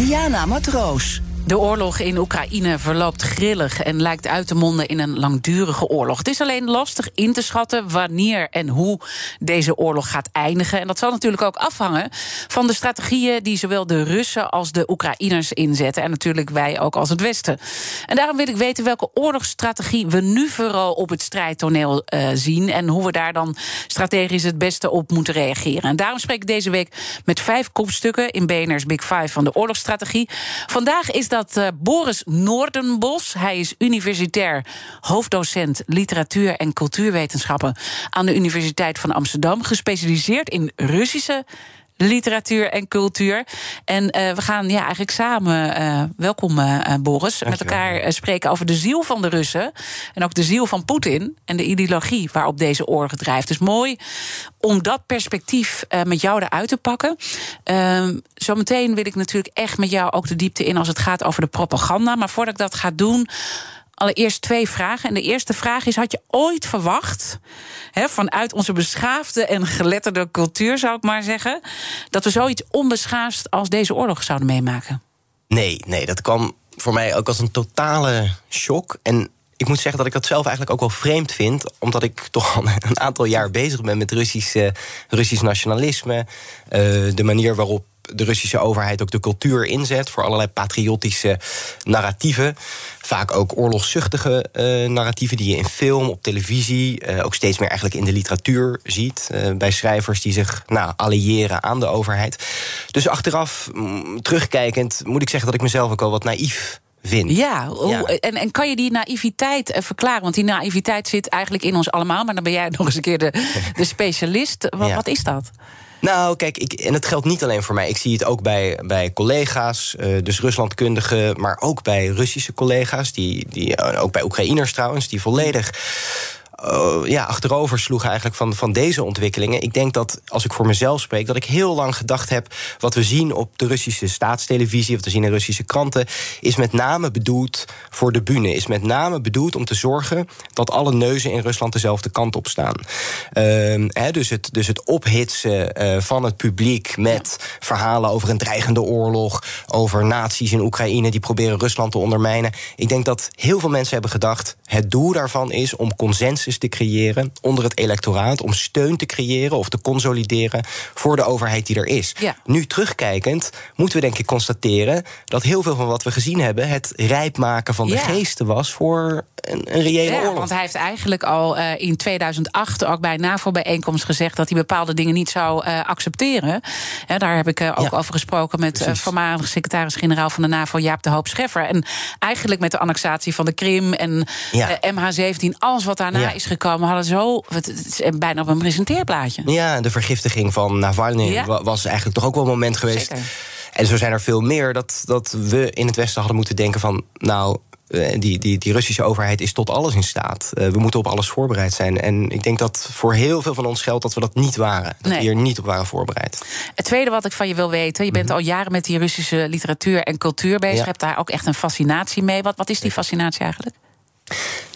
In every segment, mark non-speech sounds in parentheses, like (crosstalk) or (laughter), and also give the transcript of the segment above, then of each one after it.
Diana Matroos. De oorlog in Oekraïne verloopt grillig en lijkt uit te monden in een langdurige oorlog. Het is alleen lastig in te schatten wanneer en hoe deze oorlog gaat eindigen. En dat zal natuurlijk ook afhangen van de strategieën die zowel de Russen als de Oekraïners inzetten. En natuurlijk wij ook als het Westen. En daarom wil ik weten welke oorlogsstrategie we nu vooral op het strijdtoneel uh, zien. En hoe we daar dan strategisch het beste op moeten reageren. En daarom spreek ik deze week met vijf kopstukken in BNR's Big Five van de oorlogsstrategie. Vandaag is dat uh, Boris Noordenbos. Hij is universitair hoofddocent literatuur en cultuurwetenschappen aan de Universiteit van Amsterdam, gespecialiseerd in Russische literatuur en cultuur. En uh, we gaan ja, eigenlijk samen, uh, welkom uh, Boris, met elkaar spreken over de ziel van de Russen. En ook de ziel van Poetin en de ideologie waarop deze oorlog drijft. Dus mooi om dat perspectief met jou eruit te pakken. Ehm, zometeen wil ik natuurlijk echt met jou ook de diepte in als het gaat over de propaganda. Maar voordat ik dat ga doen allereerst twee vragen. En de eerste vraag is: had je ooit verwacht, hè, vanuit onze beschaafde en geletterde cultuur, zou ik maar zeggen, dat we zoiets onbeschaafd als deze oorlog zouden meemaken? Nee, nee, dat kwam voor mij ook als een totale shock. En ik moet zeggen dat ik dat zelf eigenlijk ook wel vreemd vind, omdat ik toch al (laughs) een aantal jaar bezig ben met Russisch, Russisch nationalisme. Uh, de manier waarop de Russische overheid ook de cultuur inzet voor allerlei patriotische narratieven. Vaak ook oorlogszuchtige uh, narratieven die je in film, op televisie, uh, ook steeds meer eigenlijk in de literatuur ziet. Uh, bij schrijvers die zich nou, alliëren aan de overheid. Dus achteraf, mm, terugkijkend, moet ik zeggen dat ik mezelf ook al wat naïef Vind. Ja, ja. En, en kan je die naïviteit verklaren? Want die naïviteit zit eigenlijk in ons allemaal. Maar dan ben jij (laughs) nog eens een keer de, de specialist. Wat, ja. wat is dat? Nou, kijk, ik, en het geldt niet alleen voor mij. Ik zie het ook bij, bij collega's, uh, dus Ruslandkundigen, maar ook bij Russische collega's, die, die, ook bij Oekraïners trouwens, die volledig uh, ja, achterover sloegen eigenlijk van, van deze ontwikkelingen. Ik denk dat, als ik voor mezelf spreek, dat ik heel lang gedacht heb... wat we zien op de Russische staatstelevisie, of we zien in Russische kranten... is met name bedoeld voor de bühne. Is met name bedoeld om te zorgen dat alle neuzen in Rusland dezelfde kant op staan. Uh, he, dus, het, dus het ophitsen uh, van het publiek met ja. verhalen over een dreigende oorlog... over nazi's in Oekraïne die proberen Rusland te ondermijnen. Ik denk dat heel veel mensen hebben gedacht... het doel daarvan is om consensus te creëren onder het electoraat, om steun te creëren of te consolideren voor de overheid die er is. Ja. Nu terugkijkend moeten we denk ik constateren dat heel veel van wat we gezien hebben het rijp maken van de Ja. geesten was voor een, een reële Ja, oorlog. want hij heeft eigenlijk al eh, in 2008 ook bij een NAVO-bijeenkomst gezegd dat hij bepaalde dingen niet zou eh, accepteren. Daar heb ik eh, ook Ja. over gesproken met voormalig secretaris-generaal van de NAVO, Jaap de Hoop Scheffer. En eigenlijk met de annexatie van de Krim en Ja. eh, MH17, alles wat daarna Ja. Is gekomen, hadden zo. Het, het is bijna op een presenteerplaatje. Ja, de vergiftiging van Navalny Ja. was eigenlijk toch ook wel een moment geweest. Zeker. En zo zijn er veel meer dat, dat we in het Westen hadden moeten denken van... nou, eh, die, die, die Russische overheid is tot alles in staat. Eh, we moeten op alles voorbereid zijn. En ik denk dat voor heel veel van ons geldt dat we dat niet waren. Dat Nee. we hier niet op waren voorbereid. Het tweede wat ik van je wil weten, je bent al jaren met die Russische literatuur en cultuur bezig. Mhm. Ja. Je hebt daar ook echt een fascinatie mee. Wat, wat is die fascinatie eigenlijk?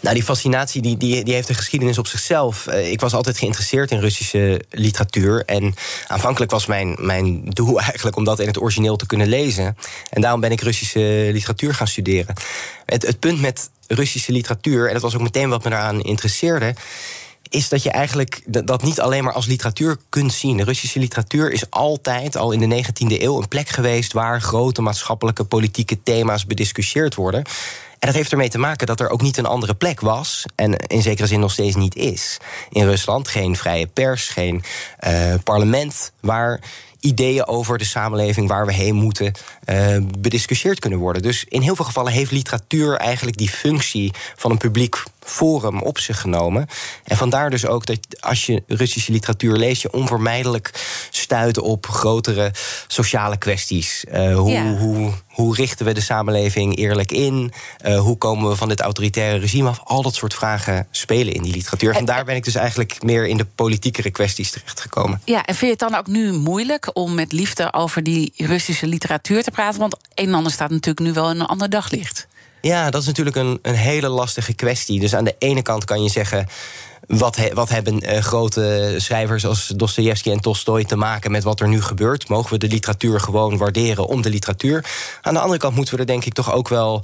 Nou, die fascinatie die, die, die heeft een geschiedenis op zichzelf. Eh, ik was altijd geïnteresseerd in Russische literatuur. En aanvankelijk was mijn, mijn doel (laughs) eigenlijk om dat in het origineel te kunnen lezen. En daarom ben ik Russische literatuur gaan studeren. Het, het punt met Russische literatuur, en dat was ook meteen wat me daaraan interesseerde is dat je eigenlijk dat niet alleen maar als literatuur kunt zien. Russische literatuur is altijd, al in de 19e eeuw, een plek geweest waar grote maatschappelijke politieke thema's bediscussieerd worden. En dat heeft ermee te maken dat er ook niet een andere plek was. En in zekere zin nog steeds niet is. In Rusland geen vrije pers, geen eh, parlement waar ideeën over de samenleving waar we heen moeten eh, bediscussieerd kunnen worden. Dus in heel veel gevallen heeft literatuur eigenlijk die functie van een publiek forum op zich genomen. En vandaar dus ook dat als je Russische literatuur leest, je onvermijdelijk stuit op grotere sociale kwesties. Uh, hoe, Ja. hoe, hoe richten we de samenleving eerlijk in? Uh, hoe komen we van dit autoritaire regime af? Al dat soort vragen spelen in die literatuur. Vandaar ben ik dus eigenlijk meer in de politiekere kwesties terechtgekomen. Ja, en vind je het dan ook nu moeilijk om met liefde over die Russische literatuur te praten? Want een en ander staat natuurlijk nu wel in een ander daglicht. Ja, dat is natuurlijk een, een hele lastige kwestie. Dus aan de ene kant kan je zeggen. Wat, wat hebben eh, grote schrijvers als Dostoevsky en Tolstoy te maken met wat er nu gebeurt? Mogen we de literatuur gewoon waarderen om de literatuur? Aan de andere kant moeten we er denk ik toch ook wel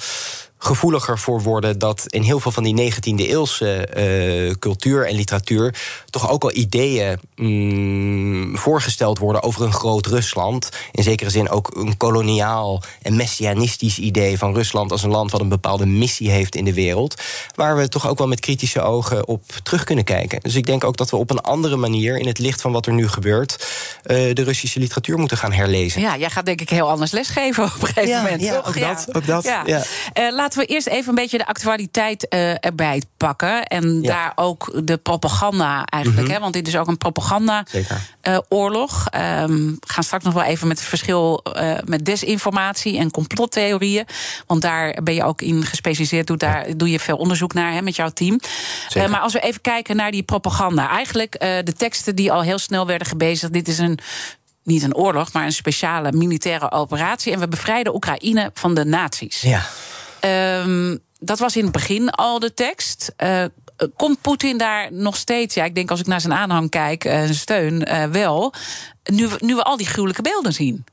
gevoeliger voor worden dat in heel veel van die 19e eeuwse eh, cultuur en literatuur toch ook al ideeën mm, voorgesteld worden over een groot Rusland. In zekere zin ook een koloniaal en messianistisch idee van Rusland als een land wat een bepaalde missie heeft in de wereld. Waar we toch ook wel met kritische ogen op terug kunnen kijken. Dus ik denk ook dat we op een andere manier, in het licht van wat er nu gebeurt, eh, de Russische literatuur moeten gaan herlezen. Ja, jij gaat denk ik heel anders lesgeven op een gegeven Ja, moment. ja, toch? ook dat, ook dat, ja. Eh, laten we eerst even een beetje de actualiteit eh, erbij pakken. En Ja. Mhm. daar ook de propaganda eigenlijk. hè, want dit is ook een propaganda-oorlog. Zeker. we gaan straks nog wel even met het verschil eh, met desinformatie en complottheorieën. Want daar ben je ook in gespecialiseerd. Doe, daar doe je veel onderzoek naar hè, met jouw team. Eh, maar als we even kijken naar die propaganda. Eigenlijk eh, de teksten die al heel snel werden gebezigd. Dit is een niet een oorlog, maar een speciale militaire operatie. En we bevrijden Oekraïne van de nazi's. Ja. Ehm, dat was in het begin al de tekst. Eh, komt Poetin daar nog steeds, ja, ik denk als ik naar zijn aanhang kijk, eh, zijn steun, eh, wel. Nu, nu we al die gruwelijke beelden zien.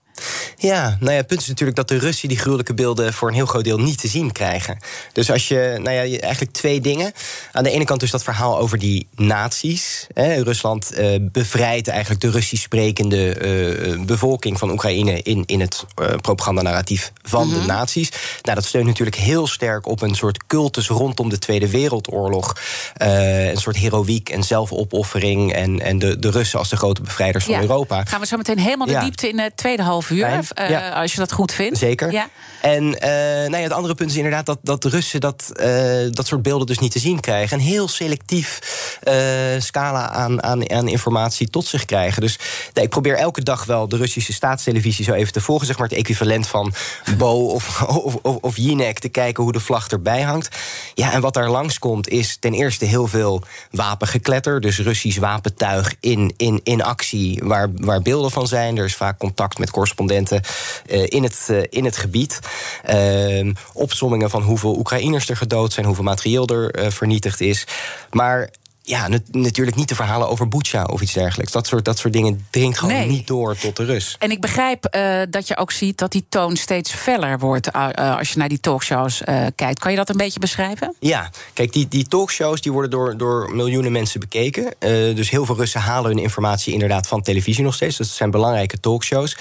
Ja, nou ja, het punt is natuurlijk dat de Russen die gruwelijke beelden voor een heel groot deel niet te zien krijgen. Dus als je, nou ja, eigenlijk twee dingen. Aan de ene kant dus dat verhaal over die nazi's. Hè. Rusland eh, bevrijdt eigenlijk de Russisch sprekende eh, bevolking van Oekraïne in, in het eh, propagandanarratief van de nazi's. Nou, dat steunt natuurlijk heel sterk op een soort cultus rondom de Tweede Wereldoorlog. Eh, een soort heroïek en zelfopoffering. En, en de, de Russen als de grote bevrijders van. Europa. Gaan we zo meteen helemaal de Ja. diepte in het tweede half uur, Fijn. eh, Ja. als je dat goed vindt. Zeker. Ja. En eh, nou ja, het andere punt is inderdaad dat, dat de Russen dat, eh, dat soort beelden dus niet te zien krijgen. Een heel selectief scala aan, aan, aan informatie tot zich krijgen. Dus nee, ik probeer elke dag wel de Russische staatstelevisie zo even te volgen. Zeg maar het equivalent van Bo of, (laughs) of, of, of Jinek. Te kijken hoe de vlag erbij hangt. Ja, en wat daar langskomt is ten eerste heel veel wapengekletter. Dus Russisch wapentuig in, in, in actie waar, waar beelden van zijn. Er is vaak contact met correspondenten eh, in, het, eh, in het gebied. Ehm, opsommingen van hoeveel Oekraïners er gedood zijn, hoeveel materieel er eh, vernietigd is. Maar ja, nat- natuurlijk niet de verhalen over Bucha of iets dergelijks. Dat soort, dat soort dingen dringt gewoon Nee. niet door tot de Rus. En ik begrijp dat je ook ziet dat die toon steeds feller wordt als je naar die talkshows kijkt. Kan je dat een beetje beschrijven? Ja, kijk, die, die talkshows die worden door, door miljoenen mensen bekeken. Dus heel veel Russen halen hun informatie inderdaad van televisie nog steeds. Dus het zijn belangrijke talkshows.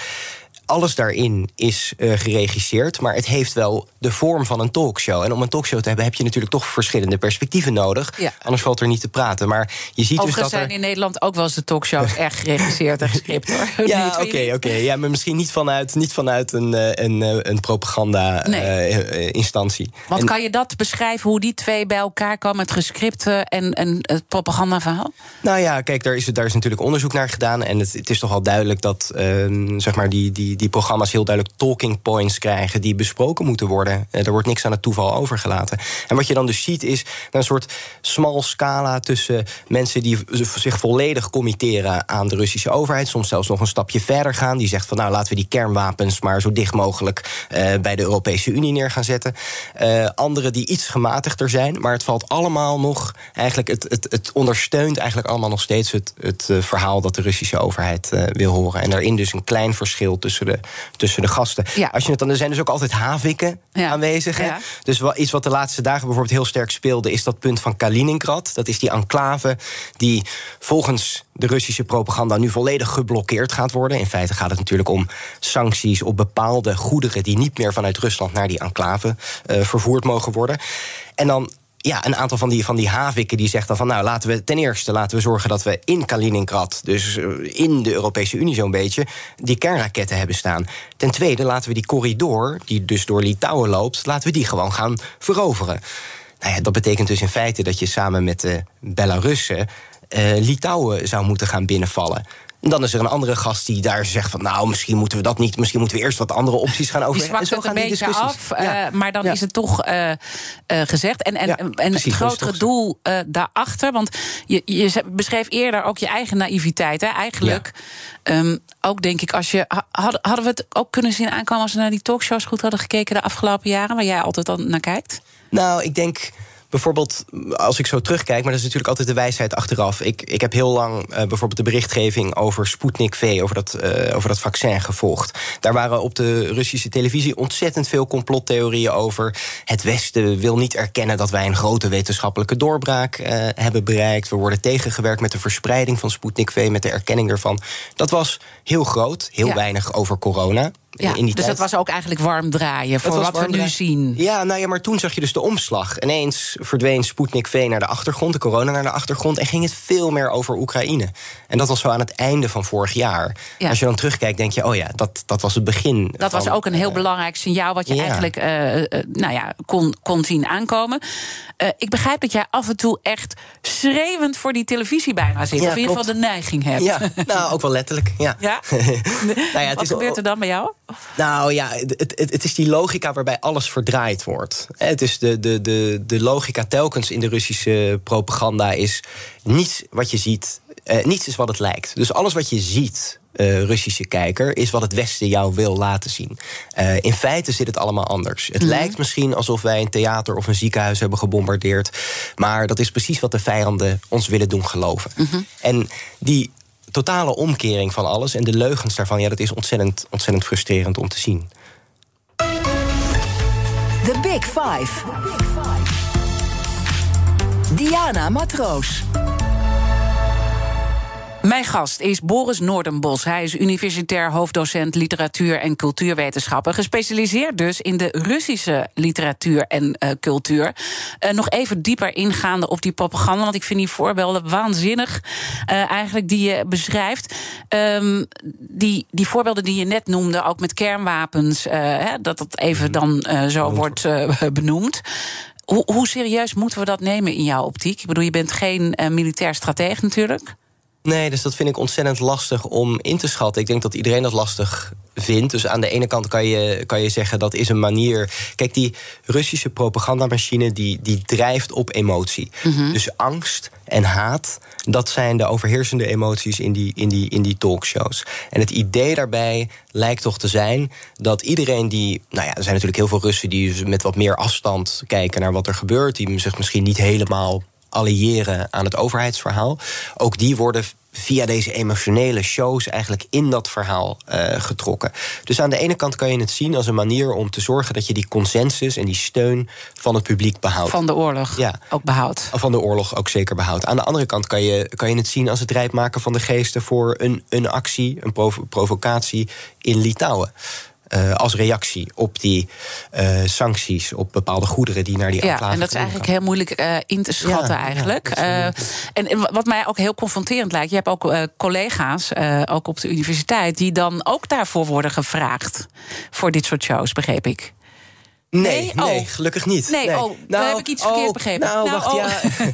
Alles daarin is eh, geregisseerd, maar het heeft wel de vorm van een talkshow. En om een talkshow te hebben heb je natuurlijk toch verschillende perspectieven nodig. Ja. Anders valt er niet te praten. Maar je ziet dus Overigens dat er... zijn in Nederland ook wel eens de talkshows (laughs) erg geregisseerd en gescript hoor. Ja, (laughs) oké, oké. Ja, maar misschien niet vanuit, niet vanuit een, eh, een, eh, een Nee. propaganda-instantie. Want kan je dat beschrijven hoe die twee bij elkaar komen, het gescripte en, en het propagandaverhaal? Nou ja, kijk, daar is, daar is natuurlijk onderzoek naar gedaan. En het, het is toch al duidelijk dat ehm, zeg maar die, die, die programma's heel duidelijk talking points krijgen die besproken moeten worden. Eh, er wordt niks aan het toeval overgelaten. En wat je dan dus ziet is een soort smal scala tussen mensen die zich volledig committeren aan de Russische overheid. Soms zelfs nog een stapje verder gaan. Die zegt van nou laten we die kernwapens maar zo dicht mogelijk eh, bij de Europese Unie neer gaan zetten. Eh anderen die iets gematigder zijn. Maar het valt allemaal nog eigenlijk, het, het, het ondersteunt eigenlijk allemaal nog steeds het, het verhaal dat de Russische overheid wil horen. En daarin dus een klein verschil tussen de, tussen de gasten. Ja. Als je het dan, er zijn dus ook altijd havikken Ja. aanwezig. Ja. Dus wel, iets wat de laatste dagen bijvoorbeeld heel sterk speelde, is dat punt van Kaliningrad. Dat is die enclave die volgens de Russische propaganda nu volledig geblokkeerd gaat worden. In feite gaat het natuurlijk om sancties op bepaalde goederen die niet meer vanuit Rusland naar die enclave eh, vervoerd mogen worden. En dan ja, een aantal van die, van die havikken die zegt dan van... nou, laten we ten eerste laten we zorgen dat we in Kaliningrad... dus eh, in de Europese Unie zo'n beetje... die kernraketten hebben staan. Ten tweede laten we die corridor, die dus door Litouwen loopt... laten we die gewoon gaan veroveren. nou ja, dat betekent dus in feite dat je samen met de Belarussen uh, Litouwen zou moeten gaan binnenvallen. En dan is er een andere gast die daar zegt van... nou, misschien moeten we dat niet, misschien moeten we eerst wat andere opties gaan overleggen. Die zwakt het een beetje af, uh, maar dan ja. is het toch uh, uh, gezegd. En, en, ja, en precies, het grotere doel daarachter, want je, je beschreef eerder ook je eigen naïviteit. Hè? Eigenlijk um, ook denk ik, als je, hadden, hadden we het ook kunnen zien aankomen... als we naar die talkshows goed hadden gekeken de afgelopen jaren... waar jij altijd dan naar kijkt? Nou, ik denk bijvoorbeeld, als ik zo terugkijk, maar dat is natuurlijk altijd de wijsheid achteraf. Ik, ik heb heel lang uh, bijvoorbeeld de berichtgeving over Sputnik V, over dat, uh, over dat vaccin gevolgd. Daar waren op de Russische televisie ontzettend veel complottheorieën over. Het Westen wil niet erkennen dat wij een grote wetenschappelijke doorbraak uh, hebben bereikt. We worden tegengewerkt met de verspreiding van Sputnik V, met de erkenning ervan. Dat was heel groot, heel ja. weinig over corona. Ja, dus tijd. dat was ook eigenlijk warm draaien voor wat we nu zien. Ja, nou ja, maar toen zag je dus de omslag. Ineens verdween Sputnik V naar de achtergrond, de corona naar de achtergrond... en ging het veel meer over Oekraïne. En dat was zo aan het einde van vorig jaar. Ja. Als je dan terugkijkt, denk je, oh ja, dat, dat was het begin. Dat van, was ook een heel uh, belangrijk signaal... wat je ja. eigenlijk uh, uh, nou ja, kon, kon zien aankomen. ik begrijp dat jij af en toe echt schreeuwend voor die televisie bijna zit. of in ieder geval de neiging hebt. Ja, nou, ook wel letterlijk, ja. ja? (laughs) nou ja het wat is gebeurt er dan bij jou? Nou ja, het, het, het, is die logica waarbij alles verdraaid wordt. Het is de, de, de, de logica telkens in de Russische propaganda is niets wat je ziet, eh, niets is wat het lijkt. Dus alles wat je ziet, uh, Russische kijker, is wat het Westen jou wil laten zien. Uh, in feite zit het allemaal anders. Het mm. lijkt misschien alsof wij een theater of een ziekenhuis hebben gebombardeerd. Maar dat is precies wat de vijanden ons willen doen geloven. Mm -hmm. En die totale omkering van alles en de leugens daarvan, ja, dat is ontzettend, ontzettend frustrerend om te zien. The Big Five. Diana Matroos. Mijn gast is Boris Noordenbos. Hij is universitair hoofddocent literatuur en cultuurwetenschappen. Gespecialiseerd dus in de Russische literatuur en uh, cultuur. Uh, nog even dieper ingaande op die propaganda. Want ik vind die voorbeelden waanzinnig. Uh, eigenlijk die je beschrijft. Um, die, die voorbeelden die je net noemde, ook met kernwapens. Hè, dat dat even dan zo wordt (laughs) benoemd. Hoe, hoe serieus moeten we dat nemen in jouw optiek? Ik bedoel, je bent geen militair strateeg natuurlijk. Nee, dus dat vind ik ontzettend lastig om in te schatten. Ik denk dat iedereen dat lastig vindt. Dus aan de ene kant kan je, kan je zeggen dat is een manier. Kijk, die Russische propagandamachine die, die drijft op emotie. Mm -hmm. Dus angst en haat, dat zijn de overheersende emoties in die, in, die, in die talkshows. En het idee daarbij lijkt toch te zijn dat iedereen die. Nou ja, er zijn natuurlijk heel veel Russen die met wat meer afstand kijken naar wat er gebeurt. Die zich misschien niet helemaal alliëren aan het overheidsverhaal. Ook die worden via deze emotionele shows eigenlijk in dat verhaal uh, getrokken. Dus aan de ene kant kan je het zien als een manier om te zorgen dat je die consensus en die steun van het publiek behoudt. Van de oorlog ja. ook behoudt. Van de oorlog ook zeker behoudt. Aan de andere kant kan je, kan je het zien als het rijp maken van de geesten voor een, een actie, een provo provocatie in Litouwen. Uh, als reactie op die uh, sancties op bepaalde goederen die naar die ja, En dat is eigenlijk heel moeilijk uh, in te schatten, ja, eigenlijk. Ja, en wat mij ook heel confronterend lijkt, je hebt ook collega's, ook op de universiteit, die dan ook daarvoor worden gevraagd voor dit soort shows, begreep ik. Nee, nee, oh. gelukkig niet. Nee, nee. oh, nou, heb ik iets oh, verkeerd begrepen. Nou, nou wacht, oh.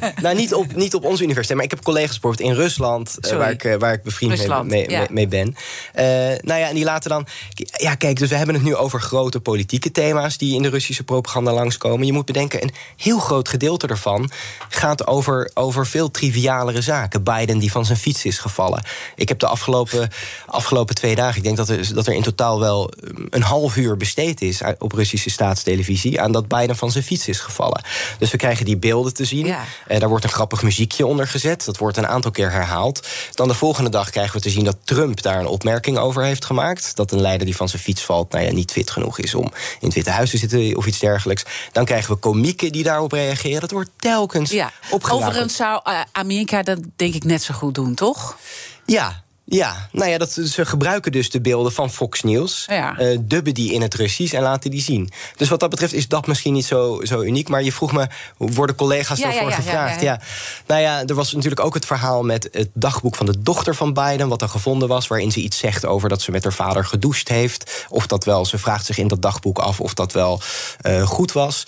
ja. (laughs) nou, niet op, niet op onze universiteit, maar ik heb collega's bijvoorbeeld in Rusland... Uh, waar, ik, uh, waar ik bevriend Rusland, mee, ja. mee, ben. Uh, nou ja, en die laten dan... Ja, kijk, dus we hebben het nu over grote politieke thema's... die in de Russische propaganda langskomen. Je moet bedenken, een heel groot gedeelte ervan... gaat over, over veel trivialere zaken. Biden die van zijn fiets is gevallen. Ik heb de afgelopen, afgelopen twee dagen... ik denk dat er, dat er in totaal wel een half uur besteed is... op Russische staats televisie aan dat Biden van zijn fiets is gevallen. Dus we krijgen die beelden te zien. Ja. Uh, daar wordt een grappig muziekje onder gezet. Dat wordt een aantal keer herhaald. Dan de volgende dag krijgen we te zien dat Trump daar een opmerking over heeft gemaakt. Dat een leider die van zijn fiets valt, nou ja, niet fit genoeg is om in het Witte Huis te zitten of iets dergelijks. Dan krijgen we komieken die daarop reageren. Dat wordt telkens ja. Overigens zou uh, Amerika dat denk ik net zo goed doen, toch? Ja, ja, nou ja, dat, ze gebruiken dus de beelden van Fox News. Ja. Uh, dubben die in het Russisch en laten die zien. Dus wat dat betreft is dat misschien niet zo, zo uniek. Maar je vroeg me, worden collega's ja, daarvoor ja, gevraagd? Ja, Nou ja, er was natuurlijk ook het verhaal met het dagboek van de dochter van Biden... wat er gevonden was, waarin ze iets zegt over dat ze met haar vader gedoucht heeft. Of dat wel, ze vraagt zich in dat dagboek af of dat wel uh, goed was.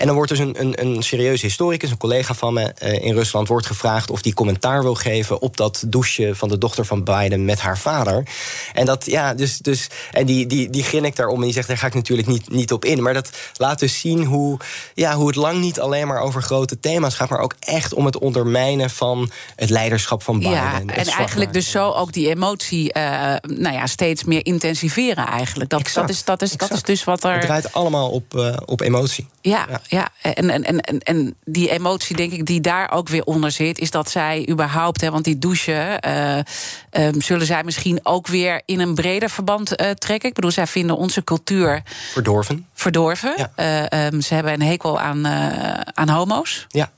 En dan wordt dus een, een, een serieuze historicus, een collega van me uh, in Rusland, wordt gevraagd of die commentaar wil geven op dat douche van de dochter van Biden met haar vader. En dat, ja, dus, dus en die, die, die grinnikt daarom en die zegt, daar ga ik natuurlijk niet, niet op in. Maar dat laat dus zien hoe, ja, hoe het lang niet alleen maar over grote thema's gaat, maar ook echt om het ondermijnen van het leiderschap van Biden. Ja, en eigenlijk dus zo ook die emotie uh, nou ja, steeds meer intensiveren eigenlijk. Dat, dat, is, dat, is, dat is dus wat er. Het draait allemaal op, uh, op emotie. Ja, ja. Ja. En, en, en, en die emotie, denk ik, die daar ook weer onder zit, is dat zij überhaupt, hè, want die douche, uh, um, zullen zij misschien ook weer in een breder verband trekken. Ik bedoel, zij vinden onze cultuur. Verdorven. Verdorven. Ja. Um, ze hebben een hekel aan, aan homo's. Ja.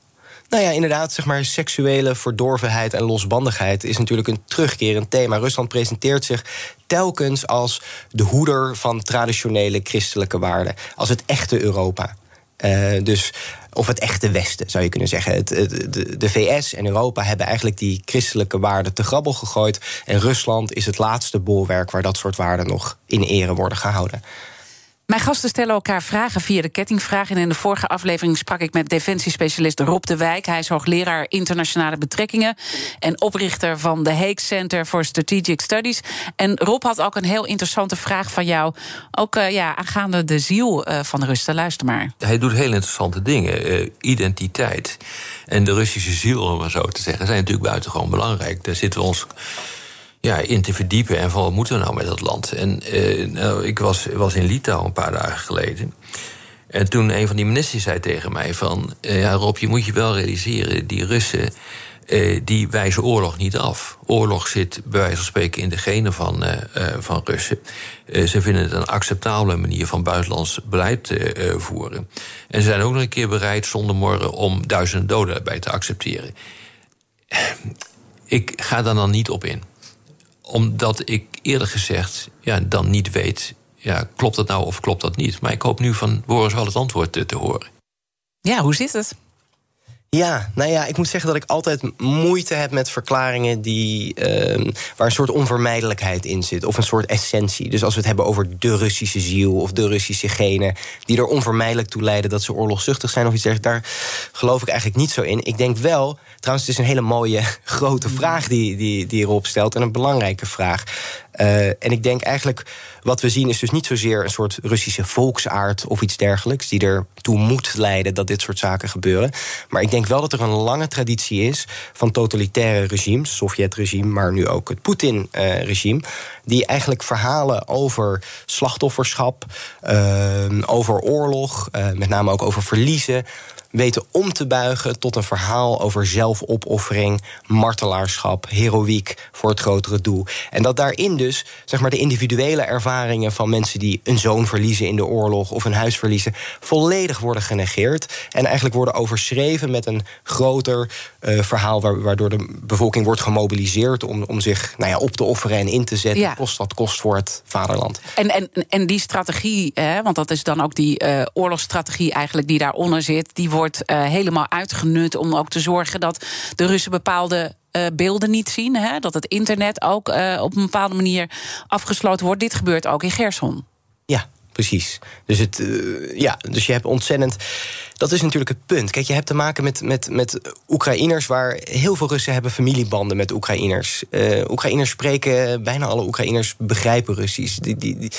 Nou ja, inderdaad, zeg maar, seksuele verdorvenheid en losbandigheid is natuurlijk een terugkerend thema. Rusland presenteert zich telkens als de hoeder van traditionele christelijke waarden, als het echte Europa. Uh, dus, of het echte Westen, zou je kunnen zeggen. Het, de, de, VS en Europa hebben eigenlijk die christelijke waarden te grabbel gegooid. En Rusland is het laatste bolwerk waar dat soort waarden nog in ere worden gehouden. Mijn gasten stellen elkaar vragen via de kettingvraag. En in de vorige aflevering sprak ik met defensiespecialist Rob de Wijk. Hij is hoogleraar internationale betrekkingen en oprichter van de Hague Center for Strategic Studies. En Rob had ook een heel interessante vraag van jou, ook uh, ja, aangaande de ziel uh, van de Russen. Luister maar. Hij doet heel interessante dingen. Uh, identiteit en de Russische ziel, om maar zo te zeggen, zijn natuurlijk buitengewoon belangrijk. Daar zitten we ons ja, in te verdiepen. En van wat moeten we nou met dat land? En uh, nou, ik was, was in Litouwen een paar dagen geleden. En toen een van die ministers zei tegen mij van... Uh, ja, Rob, je moet je wel realiseren, die Russen... Uh, die wijzen oorlog niet af. Oorlog zit bij wijze van spreken in de genen van, van Russen. ze vinden het een acceptabele manier van buitenlands beleid voeren. En ze zijn ook nog een keer bereid zonder morgen om duizenden doden bij te accepteren. Ik ga daar dan niet op in omdat ik eerlijk gezegd ja, dan niet weet... Ja, klopt dat nou of klopt dat niet? Maar ik hoop nu van Boris wel het antwoord te, te horen. Ja, hoe zit het? Ja, nou ja, ik moet zeggen dat ik altijd moeite heb met verklaringen die, uh, waar een soort onvermijdelijkheid in zit. Of een soort essentie. Dus als we het hebben over de Russische ziel of de Russische genen. die er onvermijdelijk toe leiden dat ze oorlogzuchtig zijn of iets dergelijks. Daar geloof ik eigenlijk niet zo in. Ik denk wel, trouwens, het is een hele mooie (laughs) grote vraag die, die, die erop stelt. En een belangrijke vraag. Uh, en ik denk eigenlijk, wat we zien is dus niet zozeer een soort Russische volksaard of iets dergelijks, die ertoe moet leiden dat dit soort zaken gebeuren. Maar ik denk wel dat er een lange traditie is van totalitaire regimes, Sovjet-regime, maar nu ook het Poetin-regime, die eigenlijk verhalen over slachtofferschap, uh, over oorlog, uh, met name ook over verliezen weten om te buigen tot een verhaal over zelfopoffering, martelaarschap, heroïek voor het grotere doel. En dat daarin dus zeg maar, de individuele ervaringen van mensen die een zoon verliezen in de oorlog of een huis verliezen, volledig worden genegeerd. En eigenlijk worden overschreven met een groter uh, verhaal waardoor de bevolking wordt gemobiliseerd om, om zich nou ja, op te offeren en in te zetten. Kost wat kost voor het vaderland. En, en, en die strategie, hè, want dat is dan ook die uh, oorlogsstrategie eigenlijk die daaronder zit, die wordt wordt uh, helemaal uitgenut om ook te zorgen dat de Russen bepaalde uh, beelden niet zien. Hè? Dat het internet ook uh, op een bepaalde manier afgesloten wordt. Dit gebeurt ook in Gerson. Ja, precies. Dus, het, uh, ja, dus je hebt ontzettend. Dat is natuurlijk het punt. Kijk, je hebt te maken met, met, met Oekraïners waar heel veel Russen hebben familiebanden met Oekraïners. Uh, Oekraïners spreken, bijna alle Oekraïners begrijpen Russisch. Die, die, die,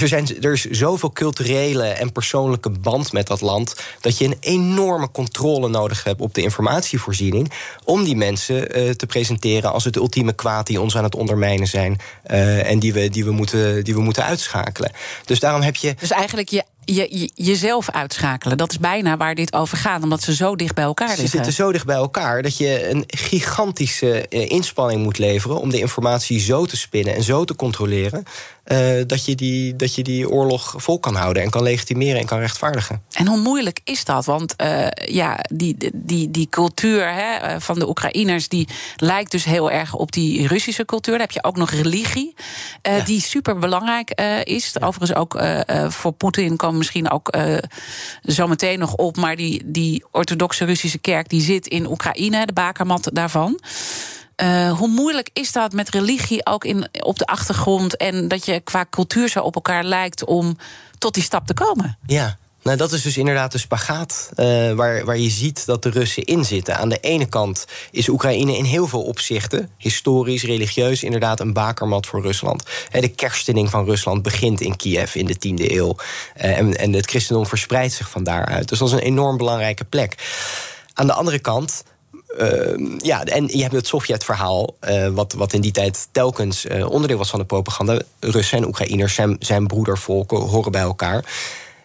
dus er, zijn, er is zoveel culturele en persoonlijke band met dat land. dat je een enorme controle nodig hebt op de informatievoorziening. om die mensen uh, te presenteren als het ultieme kwaad die ons aan het ondermijnen zijn. Uh, en die we, die, we moeten, die we moeten uitschakelen. Dus daarom heb je. Dus eigenlijk je je, je, jezelf uitschakelen. Dat is bijna waar dit over gaat, omdat ze zo dicht bij elkaar liggen. Ze zitten zo dicht bij elkaar dat je een gigantische inspanning moet leveren om de informatie zo te spinnen en zo te controleren. Uh, dat, je die, dat je die oorlog vol kan houden en kan legitimeren en kan rechtvaardigen. En hoe moeilijk is dat? Want uh, ja, die, die, die cultuur hè, van de Oekraïners die lijkt dus heel erg op die Russische cultuur. Dan heb je ook nog religie, uh, ja. die super belangrijk is. Ja. Overigens ook voor Poetin komen misschien ook zo meteen nog op. Maar die, die orthodoxe Russische kerk die zit in Oekraïne, de bakermat daarvan. Uh, hoe moeilijk is dat met religie ook in, op de achtergrond... en dat je qua cultuur zo op elkaar lijkt om tot die stap te komen? Ja, Nou, dat is dus inderdaad de spagaat uh, waar, waar je ziet dat de Russen in zitten. Aan de ene kant is Oekraïne in heel veel opzichten, historisch, religieus, inderdaad een bakermat voor Rusland. de kerstening van Rusland begint in Kiev in de 10e eeuw. En, en het christendom verspreidt zich van daaruit. Dus dat is een enorm belangrijke plek. Aan de andere kant uh, ja, en je hebt het Sovjet-verhaal, uh, wat, wat in die tijd telkens uh, onderdeel was van de propaganda. Russen en Oekraïners zijn, zijn broedervolken, horen bij elkaar.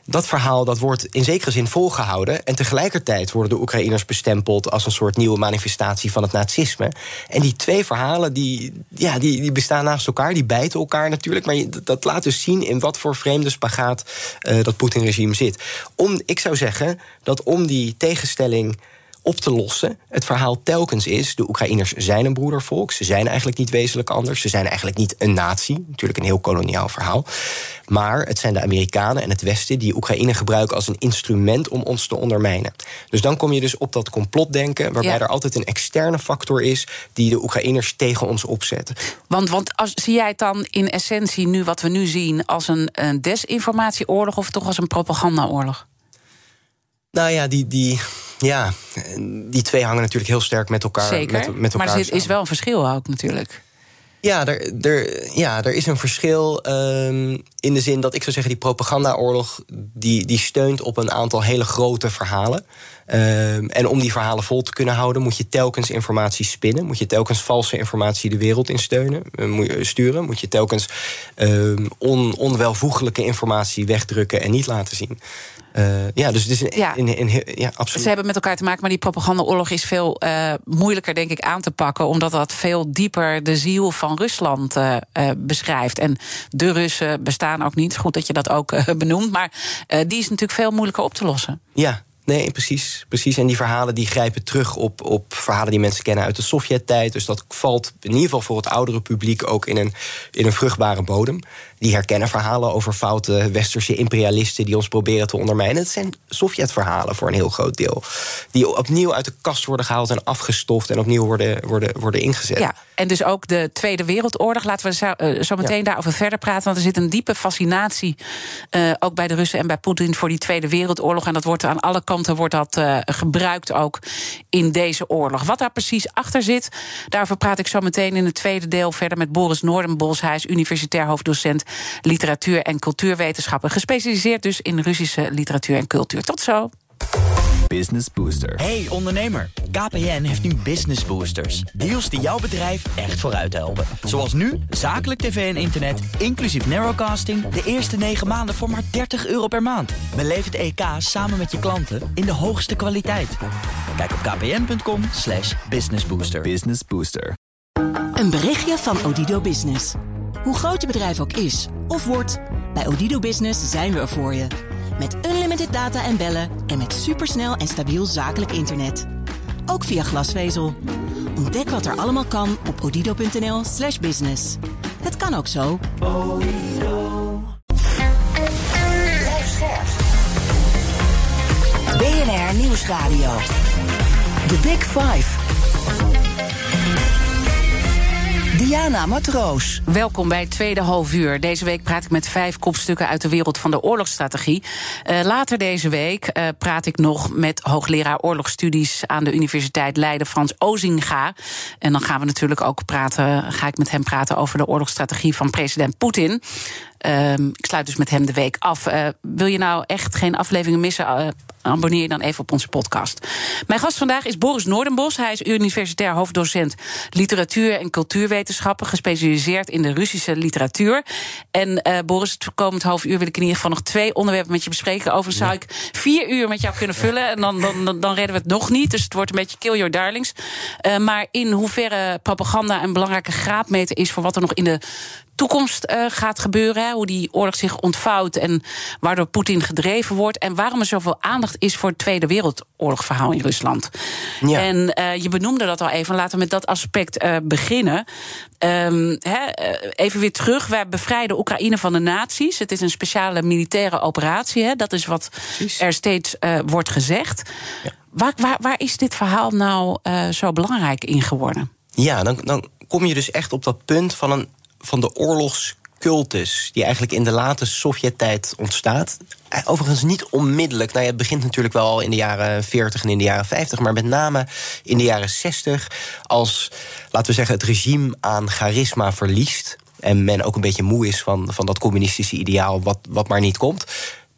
Dat verhaal dat wordt in zekere zin volgehouden. En tegelijkertijd worden de Oekraïners bestempeld als een soort nieuwe manifestatie van het nazisme. En die twee verhalen die, ja, die, die bestaan naast elkaar, die bijten elkaar natuurlijk. Maar dat laat dus zien in wat voor vreemde spagaat dat Poetin-regime zit. Om, ik zou zeggen dat om die tegenstelling op te lossen. Het verhaal telkens is: de Oekraïners zijn een broedervolk. Ze zijn eigenlijk niet wezenlijk anders. Ze zijn eigenlijk niet een natie. Natuurlijk een heel koloniaal verhaal. Maar het zijn de Amerikanen en het Westen die Oekraïne gebruiken als een instrument om ons te ondermijnen. Dus dan kom je dus op dat complotdenken, waarbij er altijd een externe factor is die de Oekraïners tegen ons opzet. Want, want als, zie jij het dan in essentie nu wat we nu zien als een, een desinformatieoorlog of toch als een propagandaoorlog? Nou ja, die, die, ja, die twee hangen natuurlijk heel sterk met elkaar. Zeker, met, met elkaar maar er is wel een verschil ook natuurlijk. Ja, er, er, ja, er is een verschil um, in de zin dat ik zou zeggen... die propagandaoorlog die, die steunt op een aantal hele grote verhalen. Um, en om die verhalen vol te kunnen houden... moet je telkens informatie spinnen. Moet je telkens valse informatie de wereld in steunen, moet je sturen. Moet je telkens um, on, onwelvoegelijke informatie wegdrukken en niet laten zien. Uh, ja, dus het is een, ja. Een, een, ja, absoluut. Ze hebben met elkaar te maken, maar die propagandaoorlog is veel uh, moeilijker, denk ik, aan te pakken. Omdat dat veel dieper de ziel van Rusland uh, beschrijft. En de Russen bestaan ook niet. Goed dat je dat ook benoemt. Maar die is natuurlijk veel moeilijker op te lossen. Ja, Nee, precies, precies. En die verhalen die grijpen terug op, op verhalen die mensen kennen uit de Sovjet-tijd. Dus dat valt in ieder geval voor het oudere publiek ook in een, in een vruchtbare bodem. Die herkennen verhalen over foute westerse imperialisten die ons proberen te ondermijnen. Het zijn Sovjet-verhalen voor een heel groot deel. Die opnieuw uit de kast worden gehaald en afgestoft en opnieuw worden, worden, worden ingezet. Ja, en dus ook de Tweede Wereldoorlog. Laten we zo, uh, zo meteen ja. daarover verder praten. Want er zit een diepe fascinatie, uh, ook bij de Russen en bij Poetin, voor die Tweede Wereldoorlog. En dat wordt aan alle kanten wordt dat, uh, gebruikt ook in deze oorlog. Wat daar precies achter zit, daarover praat ik zo meteen in het tweede deel verder met Boris Noordenbos. Hij is universitair hoofddocent literatuur en cultuurwetenschappen. Gespecialiseerd dus in Russische literatuur en cultuur. Tot zo. Business Booster. Hey ondernemer, KPN heeft nu Business Boosters. Deals die jouw bedrijf echt vooruit helpen. Zoals nu, zakelijk tv en internet, inclusief narrowcasting... de eerste 9 maanden voor maar 30 euro per maand. Beleef het EK samen met je klanten in de hoogste kwaliteit. Kijk op kpn.com slash businessbooster. Business Booster. Een berichtje van Odido Business. Hoe groot je bedrijf ook is of wordt, bij Odido Business zijn we er voor je. Met unlimited data en bellen en met supersnel en stabiel zakelijk internet. Ook via glasvezel. Ontdek wat er allemaal kan op odido.nl slash business. Het kan ook zo. BNR Nieuwsradio. The Big Five. Diana Matroos. Welkom bij het tweede half uur. Deze week praat ik met vijf kopstukken uit de wereld van de oorlogsstrategie. Uh, later deze week uh, praat ik nog met hoogleraar oorlogsstudies aan de Universiteit Leiden, Frans Ozinga. En dan gaan we natuurlijk ook praten, ga ik met hem praten over de oorlogsstrategie van president Poetin. Um, ik sluit dus met hem de week af. Uh, wil je nou echt geen afleveringen missen? Uh, abonneer je dan even op onze podcast. Mijn gast vandaag is Boris Noordenbos. Hij is universitair hoofddocent literatuur en cultuurwetenschappen, gespecialiseerd in de Russische literatuur. En uh, Boris, het komend half uur wil ik in ieder geval nog twee onderwerpen met je bespreken. Overigens zou ik vier uur met jou kunnen vullen. En dan, dan, dan, dan redden we het nog niet. Dus het wordt een beetje kill your darlings. Maar in hoeverre propaganda een belangrijke graadmeter is voor wat er nog in de toekomst uh, gaat gebeuren. Hè, hoe die oorlog zich ontvouwt en waardoor Poetin gedreven wordt. En waarom er zoveel aandacht is voor het Tweede Wereldoorlogverhaal in Rusland. Ja. En uh, je benoemde dat al even. Laten we met dat aspect uh, beginnen. Um, he, even weer terug. Wij bevrijden Oekraïne van de nazi's. Het is een speciale militaire operatie. Hè. Dat is wat Precies. er steeds wordt gezegd. Ja. Waar, waar, waar is dit verhaal nou zo belangrijk in geworden? Ja, dan, dan kom je dus echt op dat punt van een van de oorlogs cultus die eigenlijk in de late Sovjet-tijd ontstaat. Eh, overigens niet onmiddellijk. Nou het begint natuurlijk wel al in de jaren 40 en in de jaren 50, maar met name in de jaren 60, als, laten we zeggen, het regime aan charisma verliest. En men ook een beetje moe is van, van dat communistische ideaal, wat, wat maar niet komt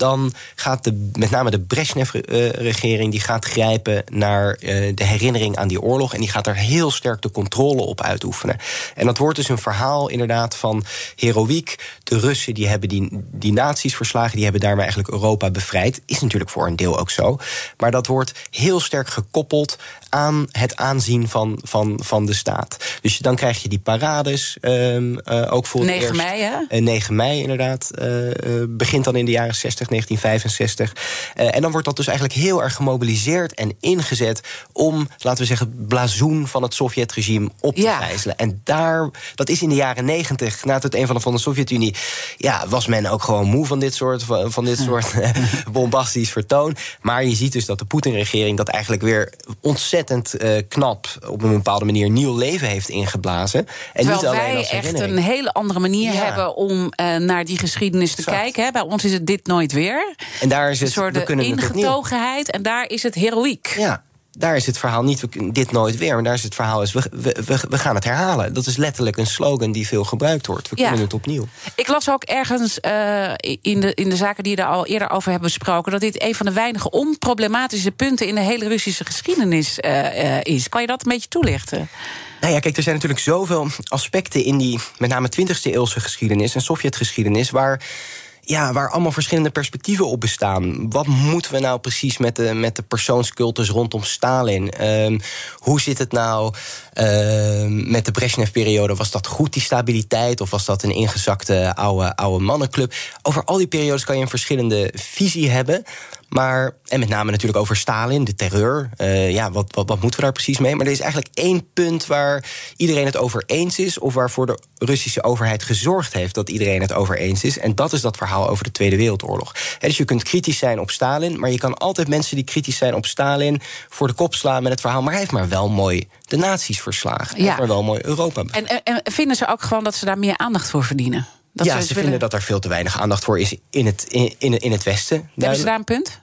dan gaat de, met name de Brezhnev-regering... die gaat grijpen naar uh, de herinnering aan die oorlog... en die gaat daar heel sterk de controle op uitoefenen. En dat wordt dus een verhaal inderdaad van heroïek. De Russen die hebben die, die nazi's verslagen... die hebben daarmee eigenlijk Europa bevrijd. Is natuurlijk voor een deel ook zo. Maar dat wordt heel sterk gekoppeld aan het aanzien van, van, van de staat. Dus dan krijg je die parades, um, uh, ook voor 9 mei, hè? Uh, 9 mei, inderdaad. Uh, begint dan in de jaren 60, 1965. en dan wordt dat dus eigenlijk heel erg gemobiliseerd en ingezet... om, laten we zeggen, blazoen van het Sovjet-regime op te ja. gijzelen. En daar, dat is in de jaren 90, na het uiteenvallen van de Sovjet-Unie... ja, was men ook gewoon moe van dit soort, van dit soort (laughs) bombastisch vertoon. Maar je ziet dus dat de Poetin-regering dat eigenlijk weer ontzettend uh, knap op een bepaalde manier nieuw leven heeft ingeblazen. En Terwijl niet alleen wij echt een hele andere manier Ja. hebben om uh, naar die geschiedenis te Exact. kijken. Hè. Bij ons is het dit nooit weer. En daar is Een het, soort we het opnieuw. ingetogenheid. En daar is het heroïek. Ja, daar is het verhaal niet we dit nooit weer. Maar daar is het verhaal is we, we, we, gaan het herhalen. Dat is letterlijk een slogan die veel gebruikt wordt. We Ja. kunnen het opnieuw. Ik las ook ergens uh, in, de, in de zaken die je er al eerder over hebben besproken... dat dit een van de weinige onproblematische punten... in de hele Russische geschiedenis uh, uh, is. Kan je dat een beetje toelichten? Nou ja, kijk, er zijn natuurlijk zoveel aspecten in die met name 20e eeuwse geschiedenis en Sovjetgeschiedenis waar. Ja, waar allemaal verschillende perspectieven op bestaan. Wat moeten we nou precies met de, met de persoonscultus rondom Stalin? Um, hoe zit het nou um, met de Brezhnev-periode? Was dat goed, die stabiliteit? Of was dat een ingezakte oude, oude mannenclub? Over al die periodes kan je een verschillende visie hebben. Maar, en met name natuurlijk over Stalin, de terreur. Uh, ja, wat, wat, wat moeten we daar precies mee? Maar er is eigenlijk één punt waar iedereen het over eens is... of waarvoor de Russische overheid gezorgd heeft dat iedereen het over eens is. En dat is dat verhaal over de Tweede Wereldoorlog. Dus je kunt kritisch zijn op Stalin... maar je kan altijd mensen die kritisch zijn op Stalin... voor de kop slaan met het verhaal... maar hij heeft maar wel mooi de nazi's verslagen. Hij Ja. heeft maar wel mooi Europa En, en, en vinden ze ook gewoon dat ze daar meer aandacht voor verdienen? Dat ja, ze willen- vinden dat er veel te weinig aandacht voor is in het, in, in, in het Westen. Hebben ze daar een punt?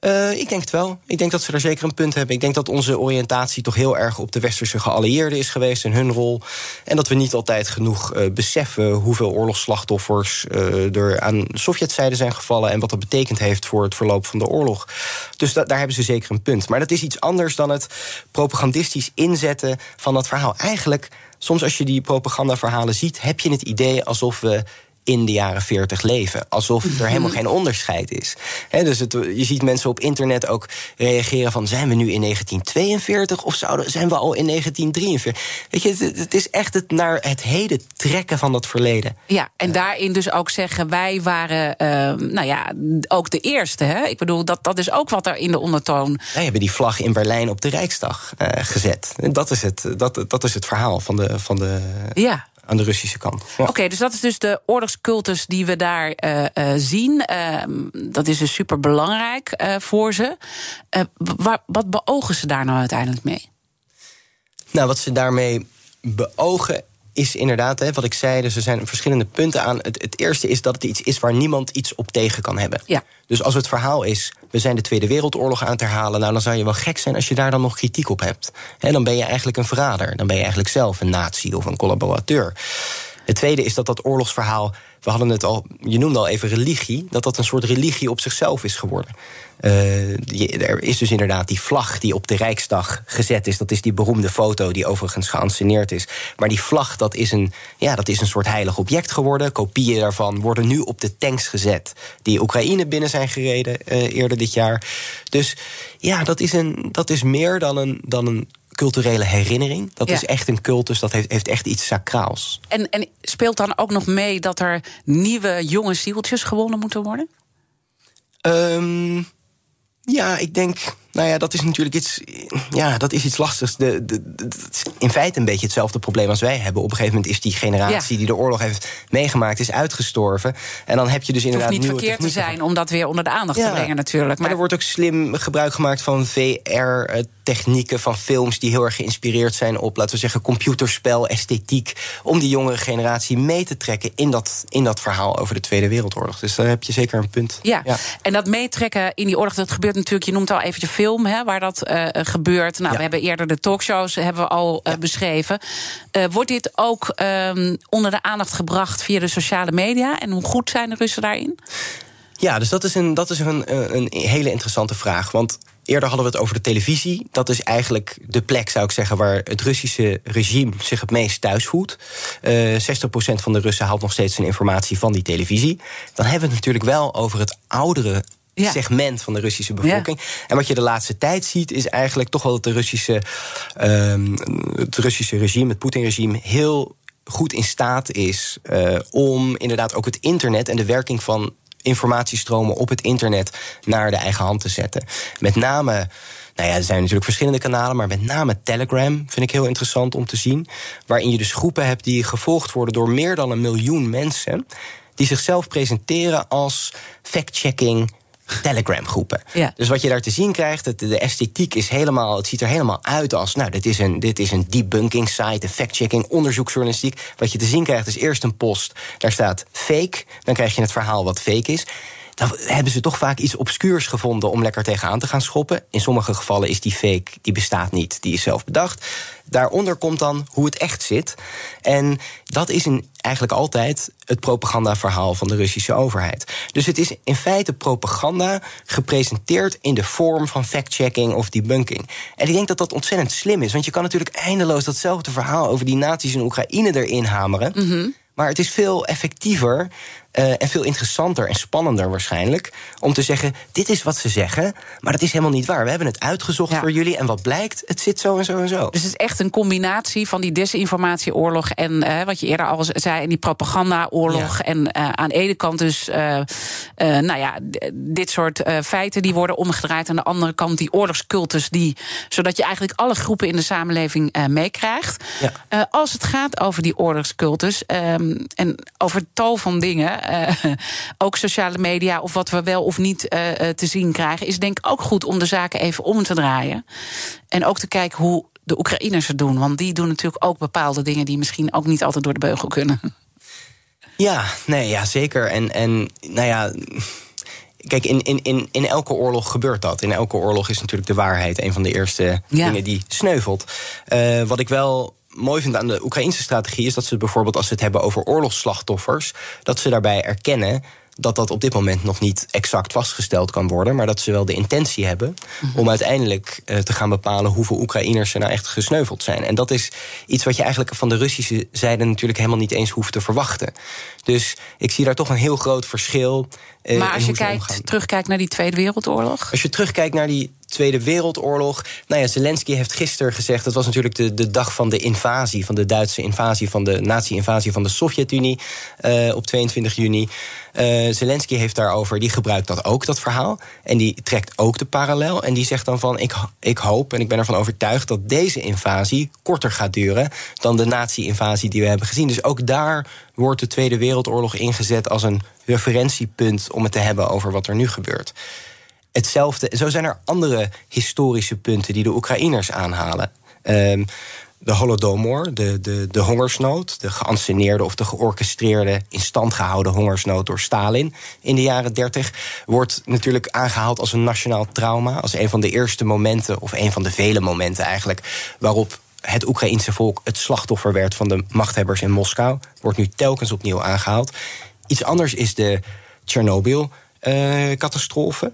Eh, ik denk het wel. Ik denk dat ze daar zeker een punt hebben. Ik denk dat onze oriëntatie toch heel erg op de westerse geallieerden is geweest en hun rol. En dat we niet altijd genoeg eh, beseffen hoeveel oorlogsslachtoffers eh, er aan Sovjetzijde zijn gevallen en wat dat betekend heeft voor het verloop van de oorlog. Dus da- daar hebben ze zeker een punt. Maar dat is iets anders dan het propagandistisch inzetten van dat verhaal. Eigenlijk, soms als je die propagandaverhalen ziet, heb je het idee alsof we in de jaren 40 leven. Alsof er helemaal geen onderscheid is. Dus het, je ziet mensen op internet ook reageren van... zijn we nu in 1942 of zouden, zijn we al in 1943? Weet je, het, het is echt het naar het heden trekken van dat verleden. Ja, en daarin dus ook zeggen, wij waren, eh, nou ja, ook de eerste. Hè? Ik bedoel, dat, dat is ook wat er in de ondertoon. Wij hebben die vlag in Berlijn op de Rijksdag eh, gezet. En Dat is, het, dat, dat is het verhaal van de, van de, Ja. Aan de Russische kant. Ja. Oké, dus dat is dus de oorlogscultus die we daar eh, eh, zien. Ehm, dat is dus super belangrijk voor ze. Eh, wa- wat beogen ze daar nou uiteindelijk mee? Nou, wat ze daarmee beogen is inderdaad, hè, wat ik zei, dus er zijn verschillende punten aan. Het, het eerste is dat het iets is waar niemand iets op tegen kan hebben. Ja. Dus als het verhaal is, we zijn de Tweede Wereldoorlog aan het herhalen... nou, dan zou je wel gek zijn als je daar dan nog kritiek op hebt. Hè, dan ben je eigenlijk een verrader. Dan ben je eigenlijk zelf een nazi of een collaborateur. Het tweede is dat dat oorlogsverhaal... we hadden het al, je noemde al even religie... dat dat een soort religie op zichzelf is geworden. Die, er is dus inderdaad die vlag die op de Rijksdag gezet is. Dat is die beroemde foto die overigens geanceneerd is. Maar die vlag, dat is een, ja, dat is een soort heilig object geworden. Kopieën daarvan worden nu op de tanks gezet... die Oekraïne binnen zijn gereden uh, eerder dit jaar. Dus ja, dat is, een, dat is meer dan een, dan een culturele herinnering. Dat Ja. is echt een cultus, dat heeft, heeft echt iets sacraals. En, en speelt dan ook nog mee dat er nieuwe jonge zieltjes gewonnen moeten worden? Um, ja, ik denk. Nou ja, dat is natuurlijk iets. Ja, dat is iets lastigs. De, de, de, in feite een beetje hetzelfde probleem als wij hebben. Op een gegeven moment is die generatie ja. die de oorlog heeft meegemaakt, is uitgestorven. En dan heb je dus inderdaad. Het hoeft niet nieuwe verkeerd te zijn om dat weer onder de aandacht Ja. te brengen, natuurlijk. Maar, Maar, er wordt ook slim gebruik gemaakt van VR. technieken van films die heel erg geïnspireerd zijn op, laten we zeggen, computerspel, esthetiek. Om die jongere generatie mee te trekken in dat, in dat verhaal over de Tweede Wereldoorlog. Dus daar heb je zeker een punt. Ja, en dat meetrekken in die oorlog, dat gebeurt natuurlijk, je noemt al even de film, hè, waar dat uh, gebeurt. Nou, we hebben eerder de talkshows hebben we al uh, beschreven. Wordt dit ook um, onder de aandacht gebracht via de sociale media? En hoe goed zijn de Russen daarin? Ja, dus dat is, een, dat is een, een hele interessante vraag. Want Eerder hadden we het over de televisie. Dat is eigenlijk de plek, zou ik zeggen, waar het Russische regime zich het meest thuis voelt. Uh, 60% van de Russen haalt nog steeds zijn informatie van die televisie. Dan hebben we het natuurlijk wel over het oudere ja. segment van de Russische bevolking. Ja. En wat je de laatste tijd ziet, is eigenlijk toch wel dat de Russische, um, het Russische regime, het Poetin-regime, heel goed in staat is uh, om inderdaad ook het internet en de werking van informatiestromen op het internet naar de eigen hand te zetten. Met name. Nou ja, er zijn natuurlijk verschillende kanalen, maar met name Telegram vind ik heel interessant om te zien. Waarin je dus groepen hebt die gevolgd worden door meer dan een miljoen mensen. Die zichzelf presenteren als fact-checking Telegram groepen. Ja. Dus wat je daar te zien krijgt, het, de esthetiek is helemaal, het ziet er helemaal uit als, nou, dit is een, dit is een debunking site, een fact-checking, onderzoeksjournalistiek. Wat je te zien krijgt is eerst een post, daar staat fake, dan krijg je het verhaal wat fake is dan hebben ze toch vaak iets obscuurs gevonden om lekker tegenaan te gaan schoppen. In sommige gevallen is die fake, die bestaat niet, die is zelf bedacht. Daaronder komt dan hoe het echt zit. En dat is in, eigenlijk altijd het propagandaverhaal van de Russische overheid. Dus het is in feite propaganda gepresenteerd in de vorm van fact-checking of debunking. En ik denk dat dat ontzettend slim is, want je kan natuurlijk eindeloos datzelfde verhaal over die naties in Oekraïne erin hameren. Mm Maar het is veel effectiever uh, en veel interessanter en spannender waarschijnlijk. Om te zeggen: dit is wat ze zeggen, maar dat is helemaal niet waar. We hebben het uitgezocht ja. voor jullie en wat blijkt, het zit zo en zo en zo. Dus het is echt een combinatie van die desinformatieoorlog en uh, wat je eerder al zei, en die propagandaoorlog. Ja. En uh, aan de ene kant dus, nou ja, dit soort feiten die worden omgedraaid. Aan de andere kant die oorlogscultus, die, zodat je eigenlijk alle groepen in de samenleving meekrijgt. Ja. als het gaat over die oorlogscultus um, en over tal van dingen. Uh, (laughs) ook sociale media of wat we wel of niet uh, te zien krijgen, is denk ik ook goed om de zaken even om te draaien. En ook te kijken hoe de Oekraïners het doen. Want die doen natuurlijk ook bepaalde dingen die misschien ook niet altijd door de beugel kunnen. Ja, nee, ja, zeker. En, en nou ja. Kijk, in, in, in, in elke oorlog gebeurt dat. In elke oorlog is natuurlijk de waarheid een van de eerste ja. dingen die sneuvelt. Uh, wat ik wel mooi vind aan de Oekraïnse strategie is dat ze bijvoorbeeld als ze het hebben over oorlogsslachtoffers, dat ze daarbij erkennen dat dat op dit moment nog niet exact vastgesteld kan worden, maar dat ze wel de intentie hebben -hmm. om uiteindelijk uh, te gaan bepalen hoeveel Oekraïners er nou echt gesneuveld zijn. En dat is iets wat je eigenlijk van de Russische zijde natuurlijk helemaal niet eens hoeft te verwachten. Dus ik zie daar toch een heel groot verschil. Uh, maar als je kijkt, terugkijkt naar die Tweede Wereldoorlog? Als je terugkijkt naar die Tweede Wereldoorlog. Nou ja, Zelensky heeft gisteren gezegd. Dat was natuurlijk de, de dag van de invasie. Van de Duitse invasie. Van de nazi-invasie van de Sovjet-Unie. Uh, op 22 juni. Uh, Zelensky heeft daarover. Die gebruikt dat ook, dat verhaal. En die trekt ook de parallel. En die zegt dan van. Ik, ik hoop en ik ben ervan overtuigd. dat deze invasie korter gaat duren. dan de nazi-invasie die we hebben gezien. Dus ook daar wordt de Tweede Wereldoorlog ingezet als een referentiepunt. om het te hebben over wat er nu gebeurt hetzelfde. Zo zijn er andere historische punten die de Oekraïners aanhalen. Um, de Holodomor, de, de, de hongersnood, de geanceneerde of de georchestreerde, in stand gehouden hongersnood door Stalin in de jaren 30, wordt natuurlijk aangehaald als een nationaal trauma. Als een van de eerste momenten, of een van de vele momenten eigenlijk, waarop het Oekraïense volk het slachtoffer werd van de machthebbers in Moskou. Wordt nu telkens opnieuw aangehaald. Iets anders is de Tsjernobyl-catastrofe. Uh,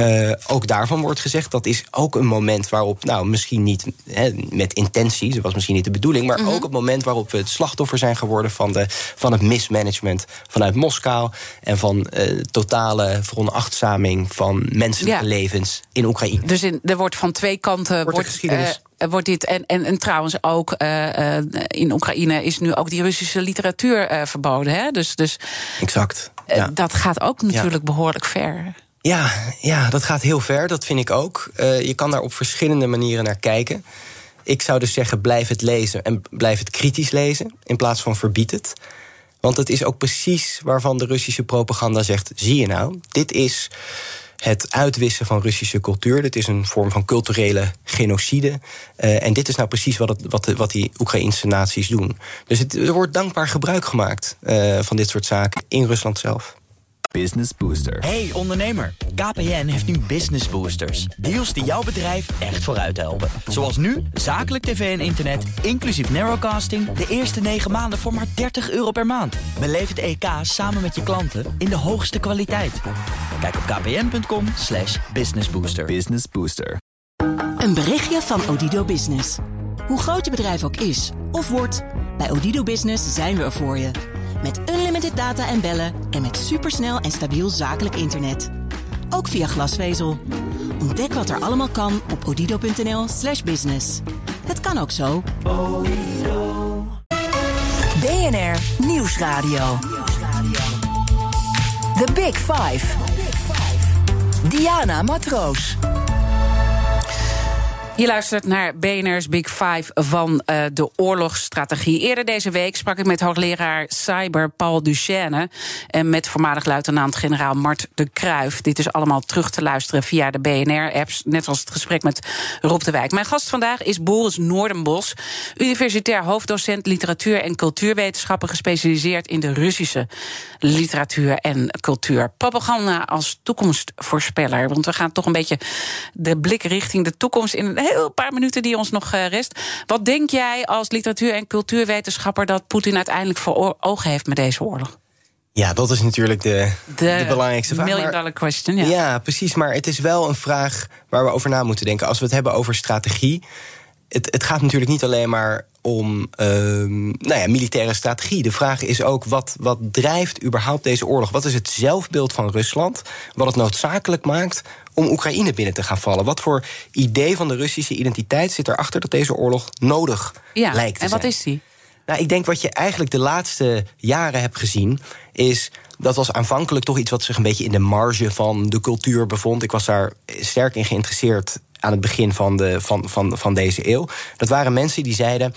uh, ook daarvan wordt gezegd dat is ook een moment waarop, nou misschien niet met intentie, dat was misschien niet de bedoeling, maar mm -hmm. ook het moment waarop we het slachtoffer zijn geworden van, de, van het mismanagement vanuit Moskou en van uh, totale veronachtzaming van menselijke ja. levens in Oekraïne. Dus in, er wordt van twee kanten wordt, wordt, uh, wordt dit. En, en, en trouwens ook in Oekraïne is nu ook die Russische literatuur verboden. Hè? Dus, dus exact. Ja. dat gaat ook natuurlijk ja. behoorlijk ver. Ja, ja, dat gaat heel ver, dat vind ik ook. Uh, je kan daar op verschillende manieren naar kijken. Ik zou dus zeggen, blijf het lezen en blijf het kritisch lezen... in plaats van verbied het. Want het is ook precies waarvan de Russische propaganda zegt... zie je nou, dit is het uitwissen van Russische cultuur. Dit is een vorm van culturele genocide. Uh, en dit is nou precies wat, het, wat, wat die Oekraïnse naties doen. Dus het, er wordt dankbaar gebruik gemaakt uh, van dit soort zaken in Rusland zelf. Business Booster. Hey ondernemer, KPN heeft nu Business Boosters. Deals die jouw bedrijf echt vooruit helpen. Zoals nu, zakelijk tv en internet, inclusief narrowcasting... de eerste 9 maanden voor maar 30 euro per maand. Beleef het EK samen met je klanten in de hoogste kwaliteit. Kijk op kpn.com slash businessbooster. Business Booster. Een berichtje van Odido Business. Hoe groot je bedrijf ook is of wordt... bij Odido Business zijn we er voor je... Met unlimited data en bellen en met supersnel en stabiel zakelijk internet. Ook via glasvezel. Ontdek wat er allemaal kan op odido.nl/slash business. Het kan ook zo. BNR Nieuwsradio. The Big Five. Diana Matroos. Je luistert naar BNR's Big Five van uh, de oorlogsstrategie. Eerder deze week sprak ik met hoogleraar cyber Paul Duchesne... en met voormalig luitenant-generaal Mart de Kruif. Dit is allemaal terug te luisteren via de BNR-apps... net als het gesprek met Rob de Wijk. Mijn gast vandaag is Boris Noordenbos... universitair hoofddocent literatuur en cultuurwetenschappen... gespecialiseerd in de Russische literatuur en cultuur. Propaganda als toekomstvoorspeller. Want we gaan toch een beetje de blik richting de toekomst... in heel paar minuten die ons nog eh, rest. Wat denk jij als literatuur- en cultuurwetenschapper dat Poetin uiteindelijk voor ogen heeft met deze oorlog? Ja, dat is natuurlijk de, de, belangrijkste vraag. Million dollar question, ja. Ja, precies. Maar het is wel een vraag waar we over na moeten denken. Als we het hebben over strategie. Het, het gaat natuurlijk niet alleen maar om um, nou ja, militaire strategie. De vraag is ook, wat, wat drijft überhaupt deze oorlog? Wat is het zelfbeeld van Rusland? Wat het noodzakelijk maakt om Oekraïne binnen te gaan vallen? Wat voor idee van de Russische identiteit zit erachter dat deze oorlog nodig ja, lijkt te en zijn? wat is die? Nou, ik denk wat je eigenlijk de laatste jaren hebt gezien, is dat was aanvankelijk toch iets wat zich een beetje in de marge van de cultuur bevond. Ik was daar sterk in geïnteresseerd aan het begin van, de, van, van, van deze eeuw. Dat waren mensen die zeiden: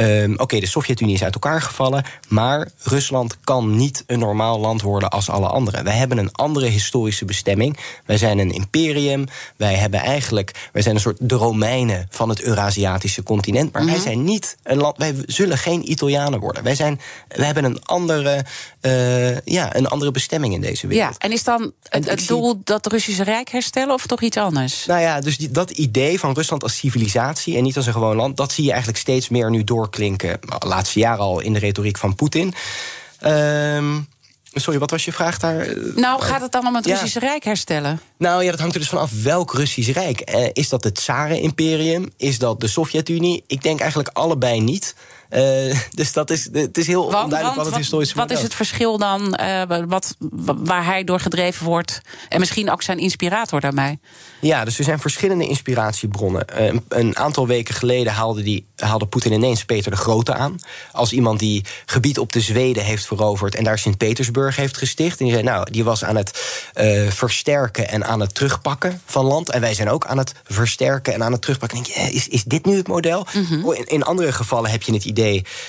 um, oké, de Sovjet-Unie is uit elkaar gevallen, maar Rusland kan niet een normaal land worden als alle anderen. Wij hebben een andere historische bestemming. Wij zijn een imperium. Wij hebben eigenlijk, wij zijn een soort de Romeinen van het Eurasiatische continent, maar wij zijn niet een land. Wij zullen geen Italianen worden. Wij zijn, wij hebben een andere, uh, ja, een andere bestemming in deze wereld. Ja, en is dan het, het doel dat Russische Rijk herstellen of toch iets anders? Nou ja, dus die, dat idee van Rusland als civilisatie en niet als een gewoon land, dat zie je eigenlijk steeds meer nu doorklinken. De laatste jaren al in de retoriek van Poetin. Um, Sorry, wat was je vraag daar? Nou, gaat het dan om het Russische Rijk herstellen? Nou ja, dat hangt er dus vanaf welk Russisch Rijk. Eh, is dat het Tsaren-imperium? Is dat de Sovjet-Unie? Ik denk eigenlijk allebei niet. Uh, dus dat is, het is heel want, onduidelijk wat het historische Wat is het verschil dan uh, wat, waar hij door gedreven wordt? En misschien ook zijn inspirator daarbij? Ja, dus er zijn verschillende inspiratiebronnen. Uh, een aantal weken geleden haalde, die, haalde Poetin ineens Peter de Grote aan. Als iemand die gebied op de Zweden heeft veroverd en daar Sint-Petersburg heeft gesticht. En die zei, nou, die was aan het versterken en aan het terugpakken van land. En wij zijn ook aan het versterken en aan het terugpakken. En denk je, is, is dit nu het model? Mm -hmm. in, in andere gevallen heb je het idee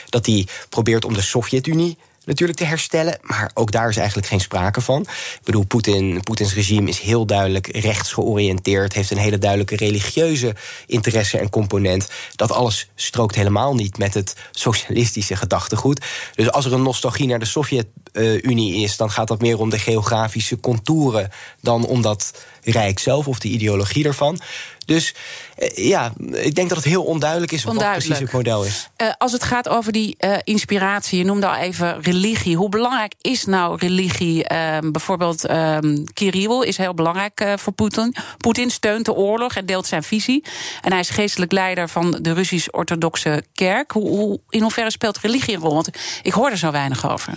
dat hij probeert om de Sovjet-Unie natuurlijk te herstellen. Maar ook daar is eigenlijk geen sprake van. Ik bedoel, Poetin, Poetins regime is heel duidelijk rechts georiënteerd, heeft een hele duidelijke religieuze interesse en component. Dat alles strookt helemaal niet met het socialistische gedachtegoed. Dus als er een nostalgie naar de Sovjet-Unie is, dan gaat dat meer om de geografische contouren dan om dat rijk zelf of de ideologie ervan. Dus uh, ja, ik denk dat het heel onduidelijk is wat precies het model is. Uh, als het gaat over die uh, inspiratie, je noemde al even religie. Hoe belangrijk is nou religie? Ehm, bijvoorbeeld um, Kirill is heel belangrijk voor Poetin. Poetin steunt de oorlog en deelt zijn visie. En hij is geestelijk leider van de Russisch-Orthodoxe Kerk. Hoe, hoe, in hoeverre speelt religie een rol? Want ik hoor er zo weinig over.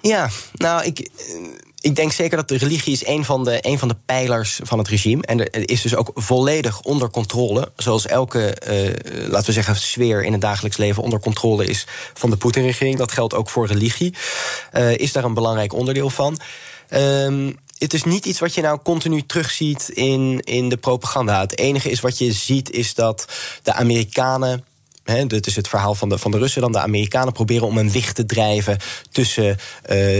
Ja, nou, ik ik denk zeker dat de religie is een van de, een van de pijlers van het regime. En is dus ook volledig onder controle. Zoals elke, uh, laten we zeggen, sfeer in het dagelijks leven onder controle is van de Poetin-regering. Dat geldt ook voor religie. Uh, is daar een belangrijk onderdeel van. Um, het is niet iets wat je nou continu terugziet in, in de propaganda. Het enige is wat je ziet is dat de Amerikanen Hè, dit is het verhaal van de, van de Russen dan. De Amerikanen proberen om een wicht te drijven tussen uh,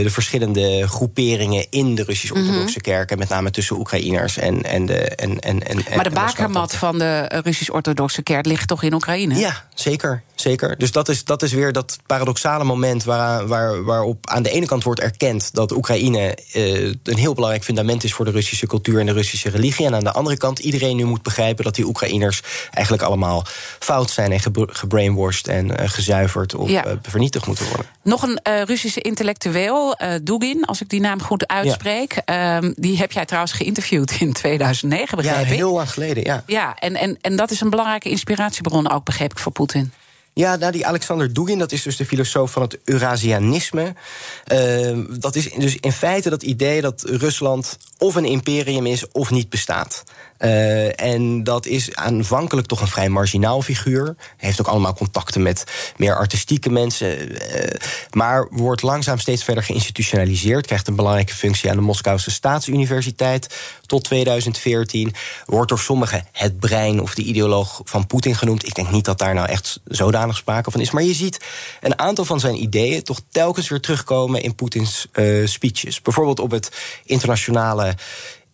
de verschillende groeperingen in de Russisch-Orthodoxe mm -hmm. kerken. Met name tussen Oekraïners en, en de. En, en, en, maar de bakermat van de Russisch-Orthodoxe kerk ligt toch in Oekraïne? Ja, zeker. Zeker. Dus dat is, dat is weer dat paradoxale moment waar, waar, waarop aan de ene kant wordt erkend dat Oekraïne uh, een heel belangrijk fundament is voor de Russische cultuur en de Russische religie. En aan de andere kant iedereen nu moet begrijpen dat die Oekraïners eigenlijk allemaal fout zijn en gebrainwashed en uh, gezuiverd of ja. uh, vernietigd moeten worden. Nog een uh, Russische intellectueel, Dugin, als ik die naam goed uitspreek. Ja. Um, die heb jij trouwens geïnterviewd in 2009, begreep ja, ik? heel lang geleden, ja. Ja, en, en, en dat is een belangrijke inspiratiebron ook, begreep ik, voor Poetin. Ja, nou, die Alexander Dugin, dat is dus de filosoof van het Eurasianisme. Uh, dat is dus in feite dat idee dat Rusland of een imperium is of niet bestaat. Uh, en dat is aanvankelijk toch een vrij marginaal figuur. Heeft ook allemaal contacten met meer artistieke mensen. Uh, maar wordt langzaam steeds verder geïnstitutionaliseerd. Krijgt een belangrijke functie aan de Moskouse Staatsuniversiteit tot 2014. Wordt door sommigen het brein of de ideoloog van Poetin genoemd. Ik denk niet dat daar nou echt zodanig sprake van is. Maar je ziet een aantal van zijn ideeën toch telkens weer terugkomen in Poetins uh, speeches. Bijvoorbeeld op het internationale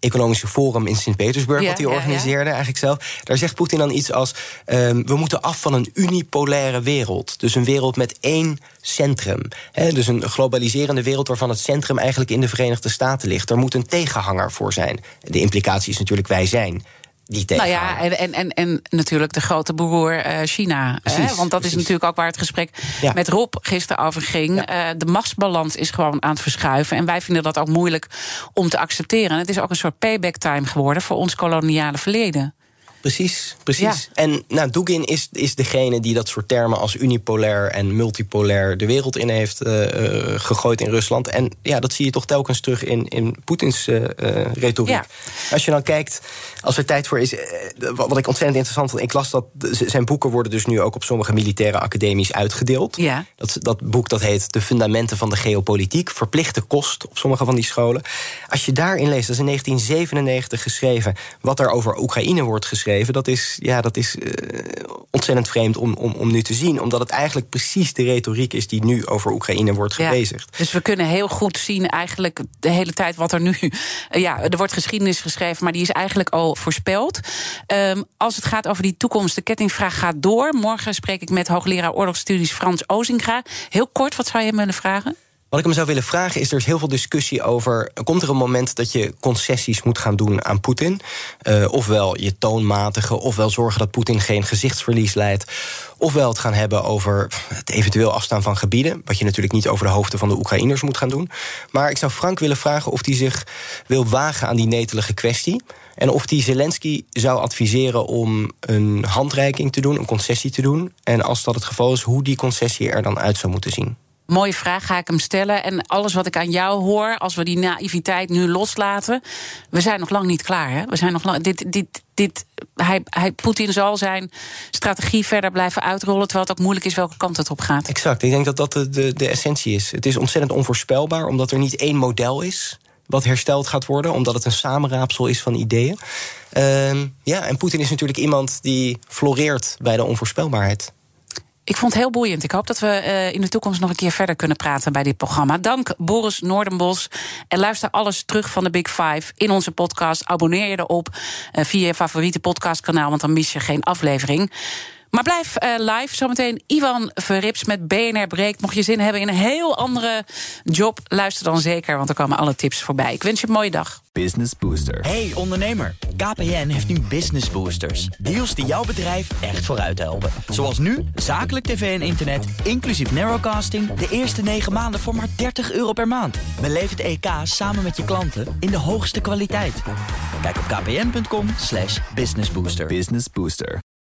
economische forum in Sint-Petersburg, Ja, wat hij ja, organiseerde eigenlijk zelf. Daar zegt Poetin dan iets als: ehm, we moeten af van een unipolaire wereld. Dus een wereld met één centrum. Dus een globaliserende wereld waarvan het centrum eigenlijk in de Verenigde Staten ligt. Er moet een tegenhanger voor zijn. De implicatie is natuurlijk wij zijn. Die Nou ja, en, en, en, en natuurlijk de grote broer eh, China. Precies, hè? Want dat precies. is natuurlijk ook waar het gesprek Ja. met Rob gisteren over ging. Eh, de machtsbalans is gewoon aan het verschuiven. En wij vinden dat ook moeilijk om te accepteren. En het is ook een soort payback time geworden voor ons koloniale verleden. Precies, precies. En nou, Dugin is, is degene die dat soort termen als unipolair en multipolair de wereld in heeft eh, eh, gegooid in Rusland. En ja, dat zie je toch telkens terug in, in Poetins eh, retoriek. Ja. Als je dan kijkt, als er tijd voor is, wat ik ontzettend interessant vond, ik las dat zijn boeken worden dus nu ook op sommige militaire academies uitgedeeld. Ja. Dat, dat boek dat heet De Fundamenten van de Geopolitiek. Verplichte kost op sommige van die scholen. Als je daarin leest, dat is in 1997 geschreven. Wat er over Oekraïne wordt geschreven. Dat is, ja, dat is eh, ontzettend vreemd om, om, om nu te zien. Omdat het eigenlijk precies de retoriek is die nu over Oekraïne wordt Ja. gebezigd. Dus we kunnen heel goed zien eigenlijk de hele tijd wat er nu... Ja, er wordt geschiedenis geschreven, maar die is eigenlijk al voorspeld. Ehm, als het gaat over die toekomst, de kettingvraag gaat door. Morgen spreek ik met hoogleraar oorlogsstudies Frans Ozinga. Heel kort, wat zou je hem willen vragen? Wat ik hem zou willen vragen is, er is heel veel discussie over... komt er een moment dat je concessies moet gaan doen aan Poetin? Eh, ofwel je toonmatige, ofwel zorgen dat Poetin geen gezichtsverlies leidt... ofwel het gaan hebben over het eventueel afstaan van gebieden... wat je natuurlijk niet over de hoofden van de Oekraïners moet gaan doen. Maar ik zou Frank willen vragen of hij zich wil wagen aan die netelige kwestie... en of hij Zelensky zou adviseren om een handreiking te doen, een concessie te doen... en als dat het geval is, hoe die concessie er dan uit zou moeten zien. Mooie vraag, ga ik hem stellen. En alles wat ik aan jou hoor, als we die naïviteit nu loslaten... we zijn nog lang niet klaar, hè? We zijn nog lang... Dit, dit, dit, hij, hij, Poetin zal zijn strategie verder blijven uitrollen... terwijl het ook moeilijk is welke kant het op gaat. Exact, ik denk dat dat de, de, de essentie is. Het is ontzettend onvoorspelbaar, omdat er niet één model is wat hersteld gaat worden, omdat het een samenraapsel is van ideeën. Ehm, ja, en Poetin is natuurlijk iemand die floreert bij de onvoorspelbaarheid. Ik vond het heel boeiend. Ik hoop dat we eh, in de toekomst nog een keer verder kunnen praten bij dit programma. Dank Boris Noordenbos. En luister alles terug van de Big Five in onze podcast. Abonneer je erop eh, via je favoriete podcastkanaal, want dan mis je geen aflevering. Maar blijf eh, live. Zometeen Ivan Verrips met BNR Breekt. Mocht je zin hebben in een heel andere job, luister dan zeker, want er komen alle tips voorbij. Ik wens je een mooie dag. Business Booster. Hey ondernemer, KPN heeft nu Business Boosters. Deals die jouw bedrijf echt vooruit helpen. Zoals nu, zakelijk tv en internet, inclusief narrowcasting... de eerste 9 maanden voor maar 30 euro per maand. Beleef het EK samen met je klanten in de hoogste kwaliteit. Kijk op kpn.com slash businessbooster. Business Booster.